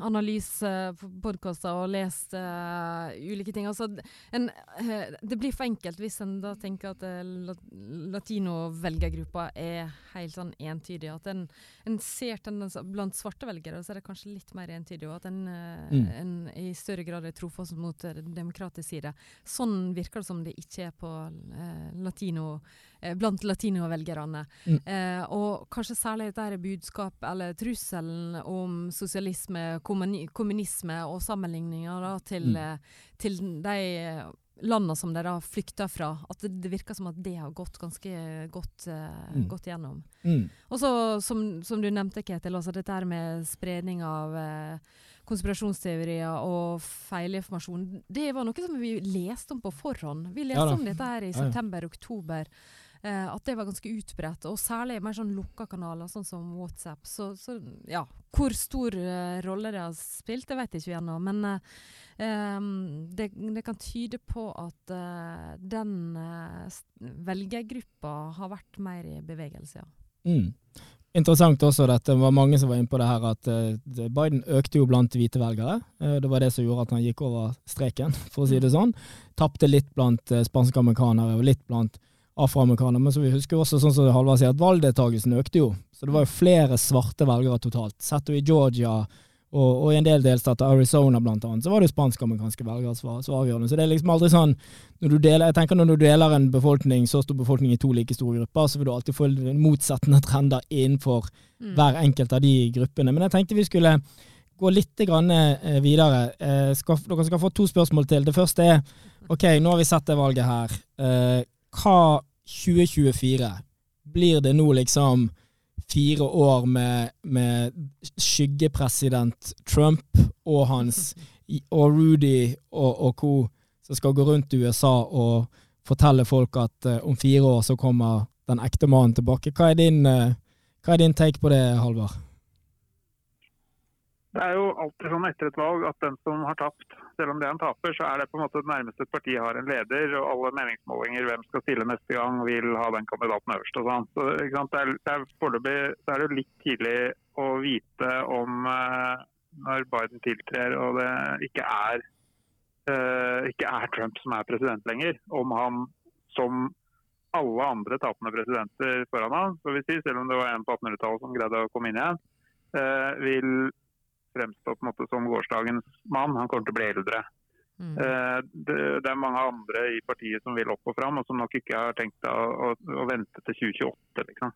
uh analyse på podkaster og lest uh, ulike ting. Altså, en, uh, det blir for enkelt hvis en da tenker at uh, latino-velgergruppa er helt sånn entydig. At en, en ser tendenser blant svarte velgere, så er det kanskje litt mer entydig. Og at en, mm. en i større grad er trofast mot demokratisk side. Sånn virker det som det ikke er på latino blant latinovelgerne. Mm. Eh, og kanskje særlig dette budskap, eller trusselen om sosialisme, kommunisme og sammenligninger da, til, mm. Eh, til de landene som de da flykta fra. At det, det, virker som at det har gått ganske godt, uh, mm. godt gjennom. Mm. Og så, som, som, du nevnte, Ketil, altså dette her med spredning av uh, konspirasjonsteorier og feilinformasjon. Det var noe som vi leste om på forhånd. Vi leste ja, om dette her i september-oktober. Eh, at det var ganske utbredt, og særlig mer sånn lukka kanaler, sånn som WhatsApp. Så, så ja, hvor stor uh, rolle det har spilt, det vet jeg ikke ennå. Men uh, um, det, det, kan tyde på at uh, den velgergruppa har vært mer i bevegelse, ja. Mm. Interessant også dette, det var mange som var inne på det her, at Biden økte jo blant hvite velgere. det var det som gjorde at han gikk over streken, for å si det mm. sånn. Tapte litt blant spanske amerikanere og litt blant afroamerikanere. Men så vi husker også, sånn som Halvard sier, at valgdeltakelsen økte jo. Så det var jo flere svarte velgere totalt. Sett jo i Georgia og, og, i en del delstater, Arizona blant annet, så var det spansk-amerikanske velgere som var så avgjørende. Så det er liksom aldri sånn når du deler, Jeg tenker når du deler en befolkning, så stor befolkning i to like store grupper, så vil du alltid få motsettende trender innenfor mm. hver enkelt av de gruppene. Men jeg tenkte vi skulle gå litt eh, videre. Eh, skal, dere skal få to spørsmål til. Det første er OK, nå har vi sett det valget her. Hva 2024 blir det nå liksom fire år med, med skyggepresident Trump og hans og Rudy og, og co. som skal gå rundt i USA og fortelle folk at uh, om fire år så kommer den ekte mannen tilbake. Hva er din, uh, hva er din take på det, Halvard? Det er jo alltid sånn etter et valg at den som har tapt, selv om det er en taper, så er det på en måte det nærmeste et parti har en leder. Og alle meningsmålinger, hvem skal stille neste gang, vil ha den kandidaten øverst. og sånn. Så, det er, det er Foreløpig er det litt tidlig å vite om eh, når Biden tiltrer og det ikke er, eh, ikke er Trump som er president lenger, om han som alle andre tapende presidenter foran ham, vi si, selv om det var en på 1800-tallet som greide å komme inn igjen, eh, vil fremstå på en måte som gårsdagens mann. Han kommer til å bli eldre. Mm. Eh, det, det, er mange andre i partiet som vil opp og fram, og som nok ikke har tenkt å, å, å vente til 2028. Liksom.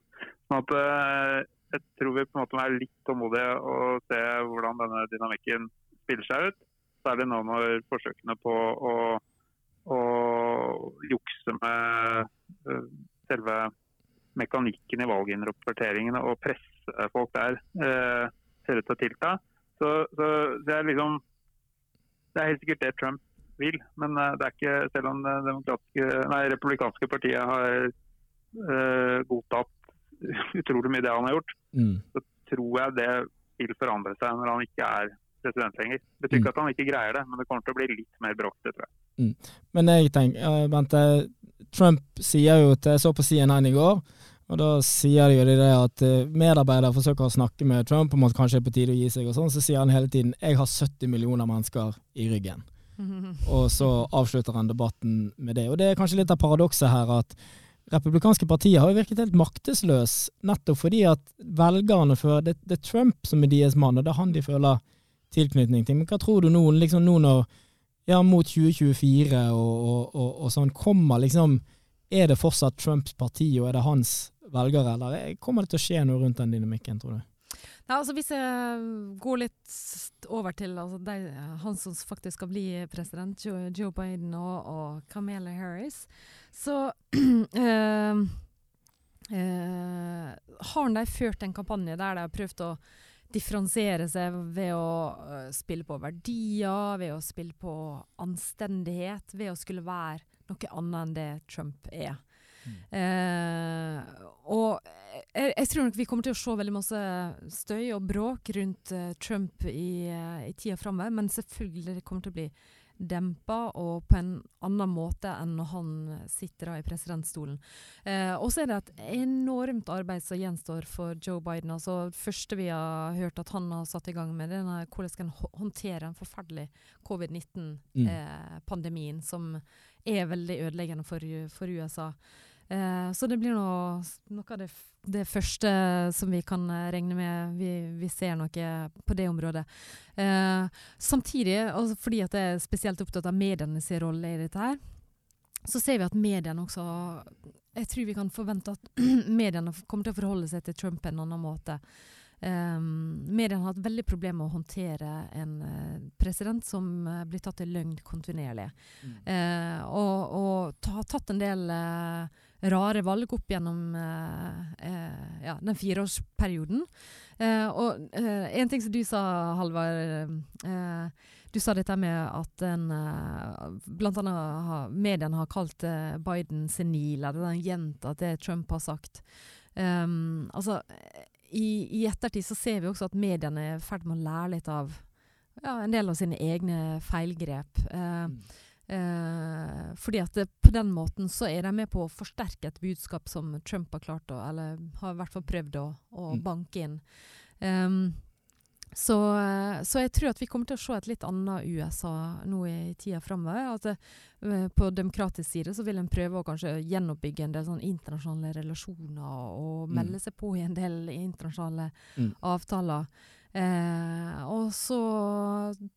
Sånn at, eh, jeg tror vi på en måte må være litt tålmodige og se hvordan denne dynamikken spiller seg ut. Særlig nå når forsøkene på å, å jukse med eh, selve mekanikken i valginnrapporteringene og presse folk der ser ut til å tilta. Så, så, det er liksom Det er helt sikkert det Trump vil, men eh, det er ikke Selv om det nei, republikanske partiet har uh, godtatt utrolig mye det han har gjort, mm. så tror jeg det vil forandre seg når han ikke er president lenger. Det betyr ikke mm. at han ikke greier det, men det kommer til å bli litt mer bråkete, tror jeg. Mm. Men jeg tenker, Bente, Trump sier jo til så på CNN i går og Da sier de jo det at eh, medarbeidere forsøker å snakke med Trump om at kanskje det er på tide å gi seg, og sånn, så sier han hele tiden 'jeg har 70 millioner mennesker i ryggen'. Og så avslutter han debatten med det. Og Det er kanskje litt av paradokset her at republikanske partier har jo virket helt maktesløs, nettopp fordi at velgerne føler det, det, er Trump som er deres mann, og det er han de føler tilknytning til. Men hva tror du nå, liksom nå når ja, mot 2024 og, og, og, og sånn kommer liksom Er det fortsatt Trumps parti, og er det hans velgere, eller kommer det til å skje noe rundt den dynamikken, tror du? Ja, altså Hvis jeg går litt over til altså, de, han som faktisk skal bli president, Joe, Joe Biden og, og, Camilla Harris, så øh, øh, har de ført en kampanje der de har prøvd å differensiere seg ved å spille på verdier, ved å spille på anstendighet, ved å skulle være noe annet enn det Trump er. Eh, og jeg, jeg, tror nok vi kommer til å se veldig masse støy og bråk rundt uh, Trump i, uh, i tida framover, men selvfølgelig det kommer til å bli dempa og på en annen måte enn når han sitter da i presidentstolen. Eh, og så er det et enormt arbeid som gjenstår for Joe Biden. altså Det første vi har hørt at han har satt i gang med, det er hvordan skal han håndtere en forferdelig covid-19-pandemien, mm. eh, som er veldig ødeleggende for, for USA. Eh, så det blir noe, noe av det, det, første som vi kan eh, regne med vi, vi ser noe på det området. Eh, samtidig, altså fordi at jeg er spesielt opptatt av medienes rolle i dette her, så ser vi at mediene også Jeg tror vi kan forvente at mediene kommer til å forholde seg til Trump på en annen måte. Um, mediene har hatt veldig problemer med å håndtere en uh, president som uh, blir tatt i løgn kontinuerlig. Mm. Uh, og, og har tatt en del rare valg opp gjennom ja, den fireårsperioden. og en ting som du sa, Halvard Du du sa dette med at en, blant annet har, mediene har kalt Biden senil, eller den gjentatt det Trump har sagt. Um, altså, i, i, ettertid så ser vi også at mediene er i ferd med å lære litt av ja, en del av sine egne feilgrep. Eh, mm. eh, fordi at det, på den måten så er de med på å forsterke et budskap som Trump har klart å Eller har i hvert fall prøvd å, å mm. banke inn. Um, så, så, jeg tror at vi kommer til å se et litt annet USA nå i tida framover. At uh, på demokratisk side så vil en prøve å kanskje gjenoppbygge en del sånn internasjonale relasjoner og mm. melde seg på i en del internasjonale mm. avtaler. Eh, og så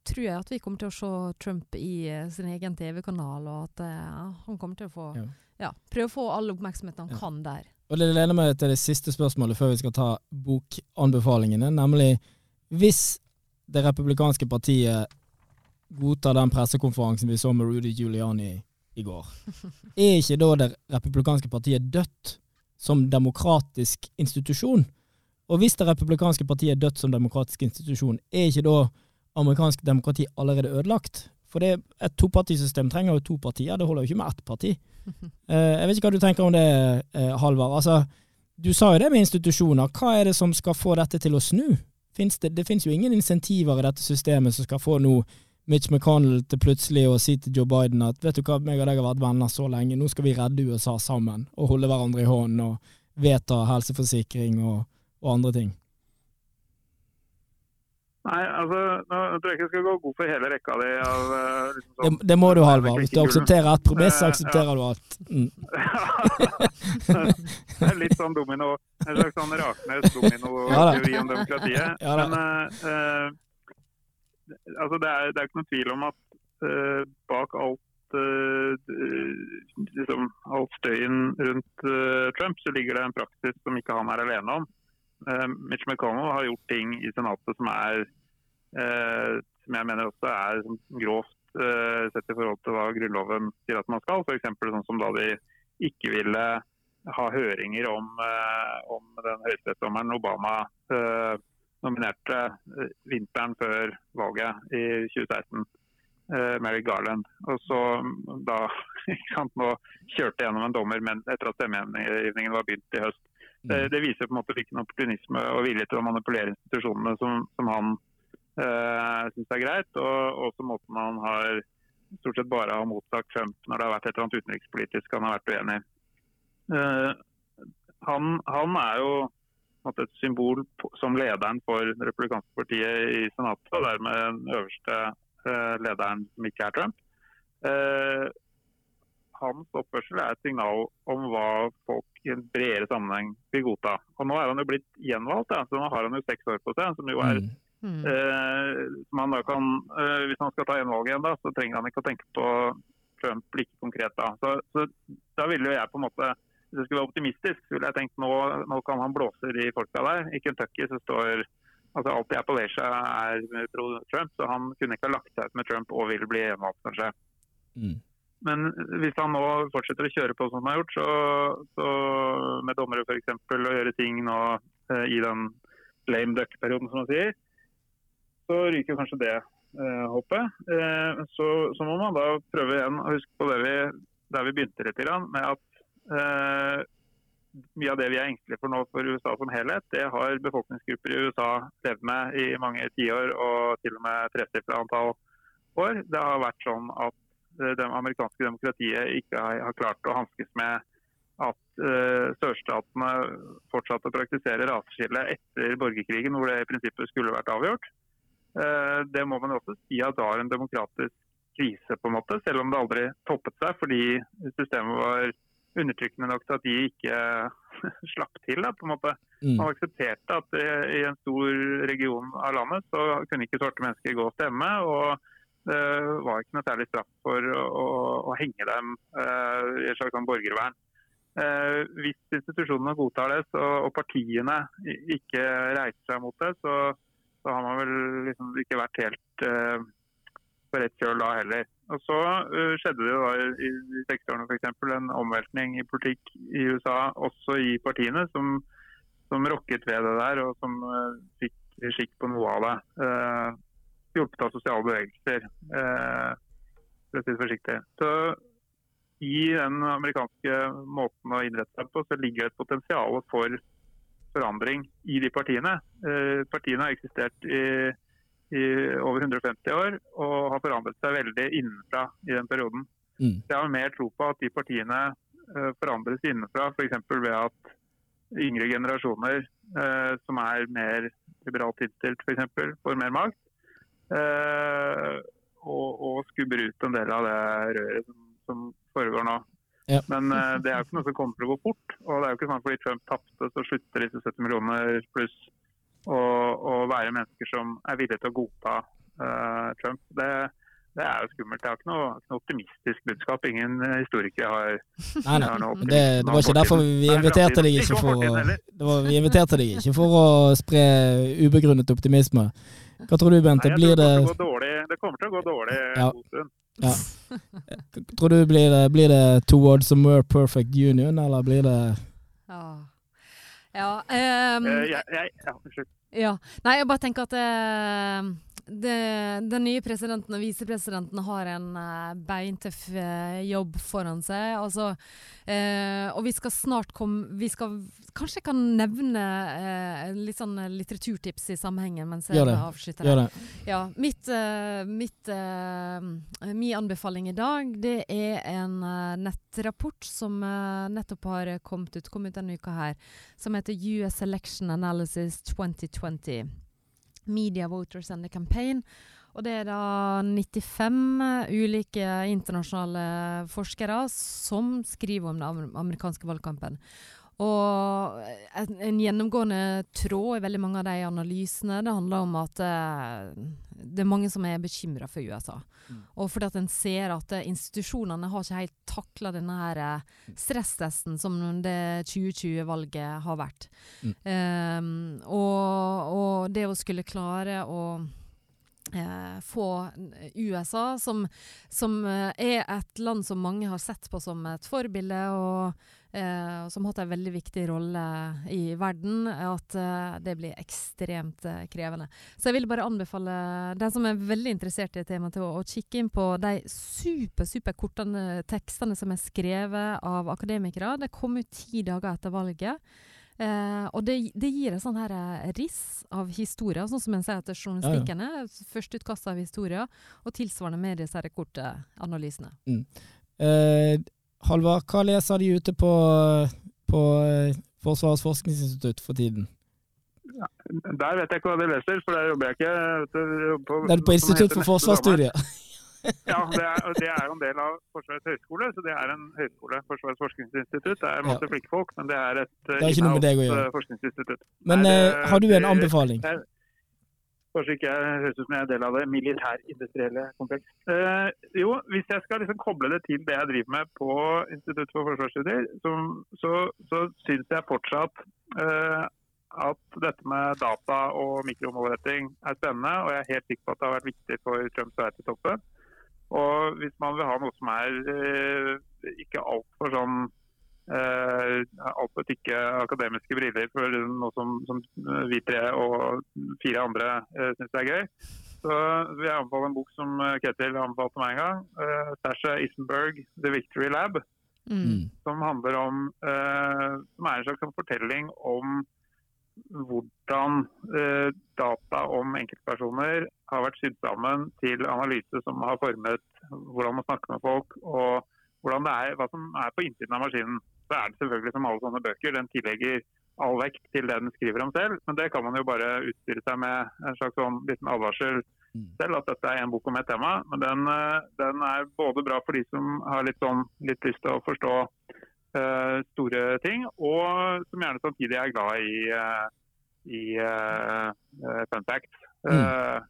tror jeg at vi kommer til å se Trump i eh, sin egen TV-kanal, og at eh, han kommer til å få ja. Ja, prøve å få all oppmerksomheten han ja. kan der. Og Det leder meg til det siste spørsmålet før vi skal ta bokanbefalingene, nemlig hvis det republikanske partiet godtar den pressekonferansen vi så med Rudy Giuliani i går, er ikke da det republikanske partiet dødt som demokratisk institusjon? Og hvis det republikanske partiet er dødt som demokratisk institusjon, er ikke da amerikansk demokrati allerede ødelagt? For det, et topartisystem trenger jo to partier, det holder jo ikke med ett parti. Uh, jeg vet ikke hva du tenker om det, uh, Halvard. Altså, du sa jo det med institusjoner. Hva er det som skal få dette til å snu? Finnes det, det finnes jo ingen insentiver i dette systemet som skal få noe Mitch McConnell til plutselig å si til Joe Biden at vet du hva, meg og deg har vært venner så lenge, nå skal vi redde USA sammen og holde hverandre i hånden og vedta helseforsikring og, og andre ting. Nei, altså, nå tror jeg ikke jeg skal gå god for hele rekka di av uh, liksom sånn, det, det, må du, Halvard. Hvis du aksepterer ett premiss, så aksepterer du alt. Mm. det er litt sånn domino. En slags sånn Raknes-domino-teori om demokratiet. Ja, Men uh, altså, det, er, det er ikke noen tvil om at uh, bak alt liksom, all støyen rundt Trump, så ligger det en praksis som ikke han er alene om. Uh, Mitch McConnell har gjort ting i Senatet som er uh, som jeg mener også er grovt uh, sett i forhold til hva Grunnloven sier at man skal. F.eks. sånn som da de ikke ville ha høringer om, om den høyesterettsdommeren Obama nominerte vinteren før valget i 2016. Mary Garland. Og så da sant, nå kjørte gjennom en dommer men etter at stemmegivningen var begynt i høst. Det, mm. det, viser på en måte hvilken opportunisme og vilje til å manipulere institusjonene som, som han eh, syns er greit, og også måten han har stort sett bare har motsagt Trump når det har vært et eller annet utenrikspolitisk han har vært uenig i. Eh, han, han, er jo måte, et symbol på, som lederen for det republikanske partiet i Senatet, og dermed den øverste eh, lederen som ikke er Trump. Eh, hans oppførsel er et signal om hva folk i en bredere sammenheng vil godta. Og Nå er han jo blitt gjenvalgt, ja, så nå har han jo seks år på seg. som jo er mm. eh, man kan, eh, Hvis han skal ta gjenvalget igjen, da, så trenger han ikke å tenke på Trump like konkret da. Så, så da ville jo jeg på en måte hvis jeg skulle være optimistisk, så ville jeg tenkt nå, nå kan han blåse de folka der. I Kentucky så står altså alt i Appalachia er pro Trump, så han kunne ikke ha lagt seg ut med Trump og vil bli gjenvalgt, kanskje. Mm. Men hvis han nå fortsetter å kjøre på som han har gjort, så, så med dommere f.eks. å gjøre ting nå eh, i den lame duck-perioden, som man sier, så ryker kanskje det eh, hoppet. Eh, så, så, må man da prøve igjen å huske på det vi, der vi begynte litt med at eh, mye av det vi er engstelige for nå for USA som helhet, det har befolkningsgrupper i USA levd med i mange tiår og til og med tresifra antall år. Det har vært sånn at det amerikanske demokratiet ikke har, klart å hanskes med at uh, sørstatene fortsatte å praktisere raseskille etter borgerkrigen, hvor det i prinsippet skulle vært avgjort. Uh, det må man også si at var en demokratisk krise, på en måte, selv om det aldri toppet seg fordi systemet var undertrykkende nok til at de ikke slapp til. Da, på en måte. Mm. Man aksepterte at i en stor region av landet så kunne ikke svarte mennesker gå og stemme. og det var ikke noe særlig straff for å, å, å henge dem uh, i et slags sånn borgervern. Uh, hvis institusjonene godtar det, så, og partiene ikke reiser seg mot det, så, så har man vel liksom ikke vært helt uh, på rett kjøl da heller. Og Så skjedde det da i, i 60-årene f.eks. en omveltning i politikk i USA, også i partiene, som, som rokket ved det der, og som fikk skikk på noe av det. Hjulpet av sosiale bevegelser. Eh, for å si det forsiktig. Så i den amerikanske måten å innrette seg på, så ligger det et potensial for forandring i de partiene. Eh, partiene har eksistert i, i, over 150 år og har forandret seg veldig innenfra i den perioden. Mm. Jeg har mer tro på at de partiene eh, forandres innenfra, f.eks. ved at yngre generasjoner eh, som er mer liberalt innstilt f.eks. får mer makt. Eh, og, og, skubber ut en del av det røret som, som foregår nå. Ja. Men uh, det er jo ikke noe som kommer til å gå fort. Og det er jo ikke sånn at fordi Trump tapte, så slutter disse 70 millioner pluss å være mennesker som er villige til å godta uh, Trump. Det, det, er jo skummelt. Det er ikke noe, ikke noe optimistisk budskap. Ingen historikere har, nei, nei. Har det, det, var ikke derfor vi inviterte deg ikke for var, vi inviterte deg ikke for å spre ubegrunnet optimisme. Hva tror du, Bente? Blir det Det kommer til å gå dårlig en ja. god stund. Ja. Tror du blir det, blir det towards a more perfect union, eller blir det Ja. ja um, jeg, jeg, ja, Ja. Nei, jeg bare tenker at uh, det, den nye presidenten og visepresidenten har en uh, beintøff uh, jobb foran seg. Altså, uh, og vi skal snart komme Vi skal Kanskje jeg kan nevne litt sånn litteraturtips i sammenhengen mens jeg avslutter Gjør det. Ja, mitt, mitt Min anbefaling i dag, det er en nettrapport som nettopp har kommet ut, kom ut denne uka her, som heter US Election Analysis 2020. Media Voters and the Campaign. Og det er da 95 ulike internasjonale forskere som skriver om den amerikanske valgkampen. Og en, en, gjennomgående tråd i veldig mange av de analysene det handler om at uh, det er mange som er bekymra for USA. Mm. Og fordi at en ser at uh, institusjonene har ikke helt takla denne her uh, stresstesten som det 2020-valget har vært. Mm. Um, og, og, det å skulle klare å få USA, som, som er et land som mange har sett på som et forbilde, og eh, som har hatt en veldig viktig rolle i verden, at eh, det blir ekstremt eh, krevende. Så jeg vil bare anbefale den som er veldig interessert i temaet, til å, å kikke inn på de super, superkorte tekstene som er skrevet av akademikere. Det kom ut ti dager etter valget. Eh, og det, det, gir et sånn her eh, riss av historier, sånn som en sier til journalistikken. Ja, ja. Førsteutkast av historier, og tilsvarende med disse korte analysene. Mm. Eh, Halvard, hva leser de ute på, på eh, Forsvarets forskningsinstitutt for tiden? Ja, der vet jeg ikke hva de leser, for der jobber jeg ikke. På, det er på Institutt for forsvarsstudier? ja, det er, det er, jo en del av Forsvarets høgskole, så det er en høyskole. Forsvarets forskningsinstitutt. Det er masse ja. flinke folk, men det er et det er ikke noe med deg å gjøre. forskningsinstitutt. Men Nei, det, har du en anbefaling? Det, Kanskje ikke høres ut som jeg er en del av det militærindustrielle kompleks. Eh, jo, hvis jeg skal liksom koble det til det jeg driver med på Institutt for forsvarsstudier, så, så, så syns jeg fortsatt eh, at dette med data og mikromålretting er spennende. Og jeg er helt sikker på at det har vært viktig for Trumps vei til toppen. Og hvis man vil ha noe som er eh, ikke altfor sånn Uh, altfor ikke akademiske briller for noe som, som, vi tre og fire andre uh, syns er gøy. Så vil jeg anbefale en bok som eh, Ketil anbefalte meg en gang. Uh, Sasha Isenberg, 'The Victory Lab'. Mm. Som handler om uh, som er en slags fortelling om hvordan data om enkeltpersoner har vært sydd sammen til analyse som har formet hvordan man snakker med folk, og det er, hva som er på innsiden av maskinen så er det selvfølgelig som alle sånne bøker. Den tillegger all vekt til det den skriver om selv. Men det kan man jo bare utstyre seg med en slags sånn liten advarsel mm. selv, at dette er en bok om et tema. Men den, eh, den, er både bra for de som har litt, sånn, litt lyst til å forstå uh, store ting, og som gjerne samtidig er glad i, uh, i uh, fun facts. Mm.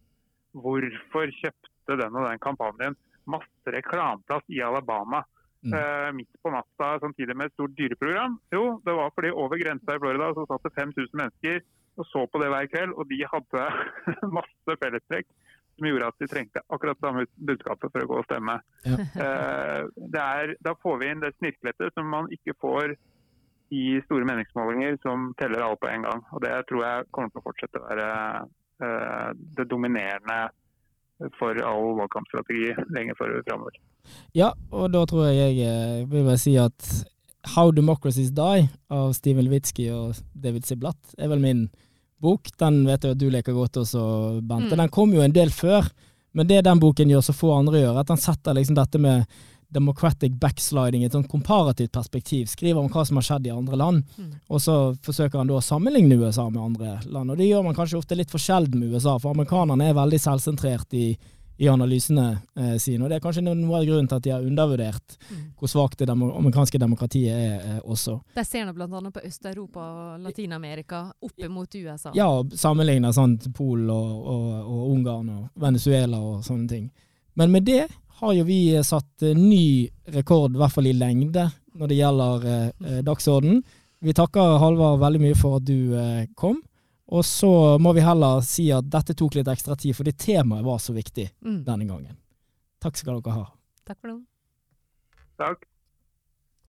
Hvorfor kjøpte den og den kampanjen masse reklameplass i Alabama? Mm. Uh, midt på natta samtidig med et stort dyreprogram? Jo, det var fordi over grensa i Florida så satt det 5000 mennesker og så på det hver kveld. Og de hadde masse fellestrekk som gjorde at de trengte akkurat samme budskapet for å gå og stemme. Ja. Uh, er, da får vi inn det snirklete som man ikke får i store meningsmålinger som teller alle på en gang. Og Det tror jeg kommer til å fortsette å være uh, det dominerende for all valgkampstrategi lenge framover. Ja, og da tror jeg jeg eh, vil bare si at How Democracies Die av Steven Levitsky og David Siblatt er vel min bok. Den vet jeg at du leker godt også, Bente. Mm. Den kom jo en del før, men det den boken gjør så få andre gjør, at den setter liksom dette med democratic backsliding i et sånn komparativt perspektiv. Skriver om hva som har skjedd i andre land, Mm. og så forsøker han da å sammenligne USA med andre land. Og det gjør man kanskje ofte litt for sjelden med USA, for amerikanerne er veldig selvsentrert i, i analysene eh, sine. Og det er kanskje noe av grunnen til at de har undervurdert Mm. hvor svakt det demo amerikanske demokratiet er eh, også. De ser nå bl.a. på Øst-Europa og Latin-Amerika opp mot USA. Ja, og sammenligner sånn Polen og, og, og Ungarn og Venezuela og sånne ting. Men med det har jo vi satt eh, ny rekord, i hvert fall i lengde, når det gjelder eh, eh, dagsorden. Vi takker Halvard veldig mye for at du eh, kom. Og så må vi heller si at dette tok litt ekstra tid, fordi temaet var så viktig Mm. denne gangen. Takk skal dere ha. Takk for nå. Takk.